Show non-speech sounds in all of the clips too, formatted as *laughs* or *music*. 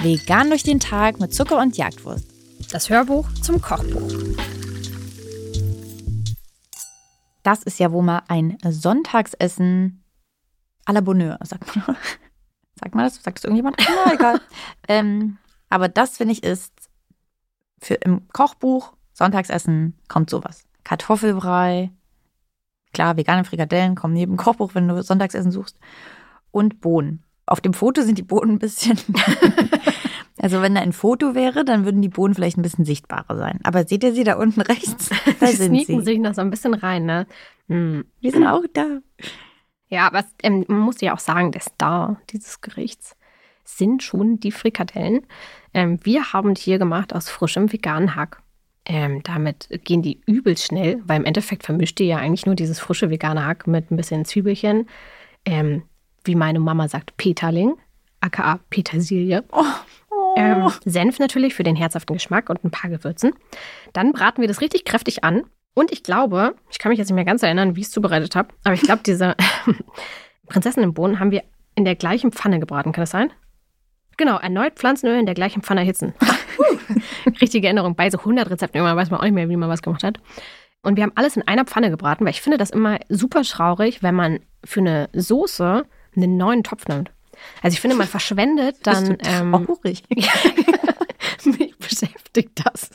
Vegan durch den Tag mit Zucker und Jagdwurst. Das Hörbuch zum Kochbuch. Das ist ja wohl mal ein Sonntagsessen à la Bonheur, sagt man. *laughs* Sagt man das? Sagt es irgendjemand? *laughs* Na, egal. ähm, aber das, finde ich, ist für im Kochbuch Sonntagsessen kommt sowas. Kartoffelbrei, klar, vegane Frikadellen kommen neben Kochbuch, wenn du Sonntagsessen suchst. Und Bohnen. Auf dem Foto sind die Bohnen ein bisschen. *laughs* also, wenn da ein Foto wäre, dann würden die Bohnen vielleicht ein bisschen sichtbarer sein. Aber seht ihr sie da unten *laughs* rechts? *laughs* Da die sind sneaken sie. sich noch so ein bisschen rein, ne? Hm. Die sind auch da. Ja, aber ähm, man muss ja auch sagen, der Star dieses Gerichts sind schon die Frikadellen. Ähm, wir haben die hier gemacht aus frischem veganen Hack. Ähm, damit gehen die übel schnell, weil im Endeffekt vermischt ihr ja eigentlich nur dieses frische vegane Hack mit ein bisschen Zwiebelchen. Ähm, wie meine Mama sagt, Peterling, aka Petersilie. Oh. Oh. Ähm, Senf natürlich für den herzhaften Geschmack und ein paar Gewürzen. Dann braten wir das richtig kräftig an. Und ich glaube, ich kann mich jetzt nicht mehr ganz erinnern, wie ich es zubereitet habe, aber ich glaube, diese *laughs* Prinzessin im Bohnen haben wir in der gleichen Pfanne gebraten. Kann das sein? Genau, erneut Pflanzenöl in der gleichen Pfanne erhitzen. *laughs* Richtige Erinnerung. Bei so 100 Rezepten immer weiß man auch nicht mehr, wie man was gemacht hat. Und wir haben alles in einer Pfanne gebraten, weil ich finde das immer super traurig, wenn man für eine Soße einen neuen Topf nimmt. Also ich finde, man verschwendet *laughs* dann. Bist du traurig? Ähm, *laughs* mich beschäftigt das.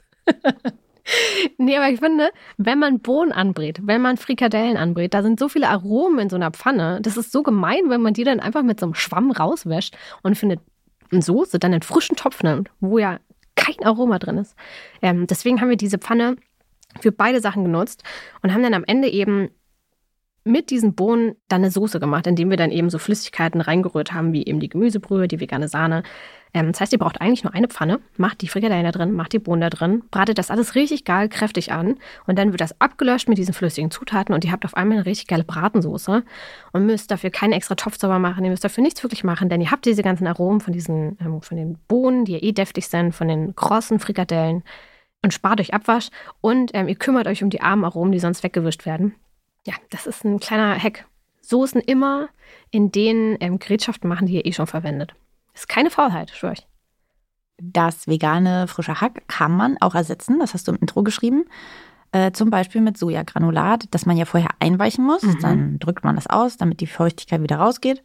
nee, aber ich finde, wenn man Bohnen anbrät, wenn man Frikadellen anbrät, da sind so viele Aromen in so einer Pfanne. Das ist so gemein, wenn man die dann einfach mit so einem Schwamm rauswäscht und findet Soße dann einen frischen Topf nimmt, wo ja kein Aroma drin ist. Ähm, deswegen haben wir diese Pfanne für beide Sachen genutzt und haben dann am Ende eben mit diesen Bohnen dann eine Soße gemacht, indem wir dann eben so Flüssigkeiten reingerührt haben, wie eben die Gemüsebrühe, die vegane Sahne. Ähm, das heißt, ihr braucht eigentlich nur eine Pfanne, macht die Frikadellen da drin, macht die Bohnen da drin, bratet das alles richtig geil kräftig an und dann wird das abgelöscht mit diesen flüssigen Zutaten und ihr habt auf einmal eine richtig geile Bratensoße und müsst dafür keinen extra Topf sauber machen, ihr müsst dafür nichts wirklich machen, denn ihr habt diese ganzen Aromen von diesen, ähm, von den Bohnen, die ja eh deftig sind, von den krossen Frikadellen und spart euch Abwasch und ähm, ihr kümmert euch um die armen Aromen, die sonst weggewischt werden. Ja, das ist ein kleiner Hack. Soßen immer in den ähm, Gerätschaften machen, die ihr eh schon verwendet. Ist keine Faulheit, schwör ich. Das vegane frische Hack kann man auch ersetzen, das hast du im Intro geschrieben. Äh, zum Beispiel mit Sojagranulat, das man ja vorher einweichen muss. Mhm. Dann drückt man das aus, damit die Feuchtigkeit wieder rausgeht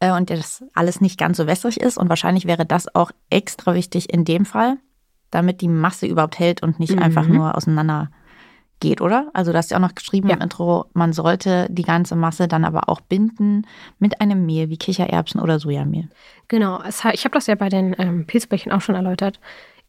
äh, und das alles nicht ganz so wässrig ist. Und wahrscheinlich wäre das auch extra wichtig in dem Fall, damit die Masse überhaupt hält und nicht mhm. einfach nur auseinander geht, oder? Also du hast ja auch noch geschrieben ja. im Intro, man sollte die ganze Masse dann aber auch binden mit einem Mehl wie Kichererbsen oder Sojamehl. Genau, ich habe das ja bei den ähm, Pilzbällchen auch schon erläutert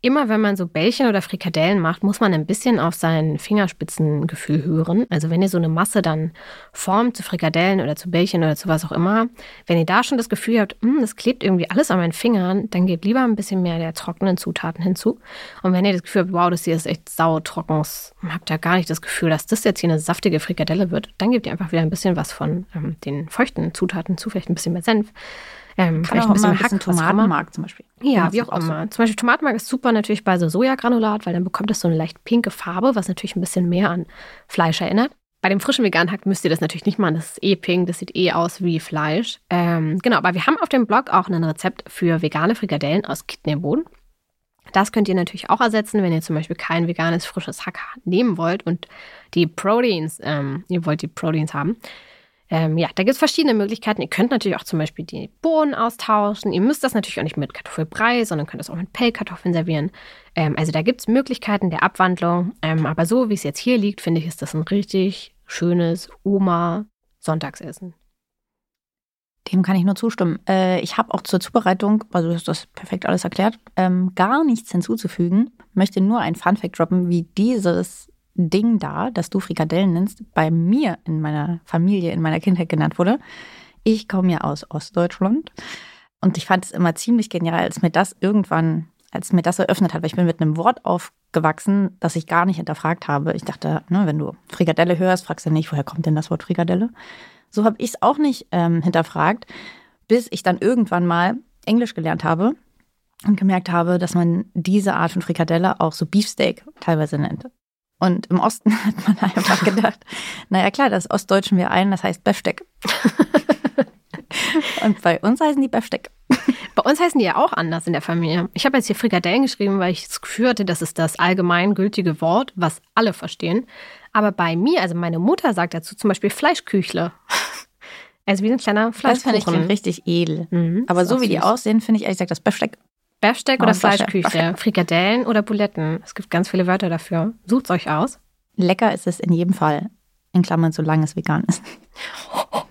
immer wenn man so Bällchen oder Frikadellen macht, muss man ein bisschen auf sein Fingerspitzengefühl hören. Also wenn ihr so eine Masse dann formt zu Frikadellen oder zu Bällchen oder zu was auch immer, wenn ihr da schon das Gefühl habt, hm, das klebt irgendwie alles an meinen Fingern, dann gebt lieber ein bisschen mehr der trockenen Zutaten hinzu. Und wenn ihr das Gefühl habt, wow, das hier ist echt sautrocken, habt ihr gar nicht das Gefühl, dass das jetzt hier eine saftige Frikadelle wird, dann gebt ihr einfach wieder ein bisschen was von ähm, den feuchten Zutaten zu, vielleicht ein bisschen mehr Senf. Ähm, vielleicht ein bisschen, ein bisschen Tomatenmark zum Beispiel. Ja, wie auch immer. Zum Beispiel Tomatenmark ist super natürlich bei so Sojagranulat, weil dann bekommt es so eine leicht pinke Farbe, was natürlich ein bisschen mehr an Fleisch erinnert. Bei dem frischen veganen Hack müsst ihr das natürlich nicht machen. Das ist eh pink, das sieht eh aus wie Fleisch. Ähm, genau, aber wir haben auf dem Blog auch ein Rezept für vegane Frikadellen aus Kidneybohnen. Das könnt ihr natürlich auch ersetzen, wenn ihr zum Beispiel kein veganes frisches Hack nehmen wollt und die Proteins, ähm, ihr wollt die Proteins haben. Ähm, ja, da gibt es verschiedene Möglichkeiten. Ihr könnt natürlich auch zum Beispiel die Bohnen austauschen. Ihr müsst das natürlich auch nicht mit Kartoffelbrei, sondern könnt das auch mit Pellkartoffeln servieren. Ähm, also da gibt es Möglichkeiten der Abwandlung. Ähm, aber so wie es jetzt hier liegt, finde ich, ist das ein richtig schönes Oma-Sonntagsessen. Dem kann ich nur zustimmen. Äh, ich habe auch zur Zubereitung, also du hast das perfekt alles erklärt, ähm, gar nichts hinzuzufügen. Möchte nur ein Funfact droppen, wie dieses Ding da, das du Frikadellen nennst, bei mir in meiner Familie, in meiner Kindheit genannt wurde. Ich komme ja aus Ostdeutschland und ich fand es immer ziemlich genial, als mir das irgendwann, als mir das eröffnet hat, weil ich bin mit einem Wort aufgewachsen, das ich gar nicht hinterfragt habe. Ich dachte, ne, wenn du Frikadelle hörst, fragst du nicht, woher kommt denn das Wort Frikadelle? So habe ich es auch nicht ähm, hinterfragt, bis ich dann irgendwann mal Englisch gelernt habe und gemerkt habe, dass man diese Art von Frikadelle auch so Beefsteak teilweise nennt. Und im Osten *laughs* hat man einfach *laughs* gedacht, naja klar, das Ostdeutschen wir ein, das heißt Besteck. *laughs* Und bei uns heißen die Befsteck. Bei uns heißen die ja auch anders in der Familie. Ich habe jetzt hier Frikadellen geschrieben, weil ich das Gefühl hatte, das ist das allgemeingültige Wort, was alle verstehen. Aber bei mir, also meine Mutter sagt dazu zum Beispiel Fleischküchle. Also wie ein kleiner Das finde ich Fleischkuchen. richtig edel. Mhm, Aber so wie die süß. aussehen, finde ich ehrlich gesagt das Befsteck. Befsteck Oh, oder Fleischküchle, Befsteck. Frikadellen oder Buletten. Es gibt ganz viele Wörter dafür. Sucht's euch aus. Lecker ist es in jedem Fall. In Klammern, solange es vegan ist. *laughs*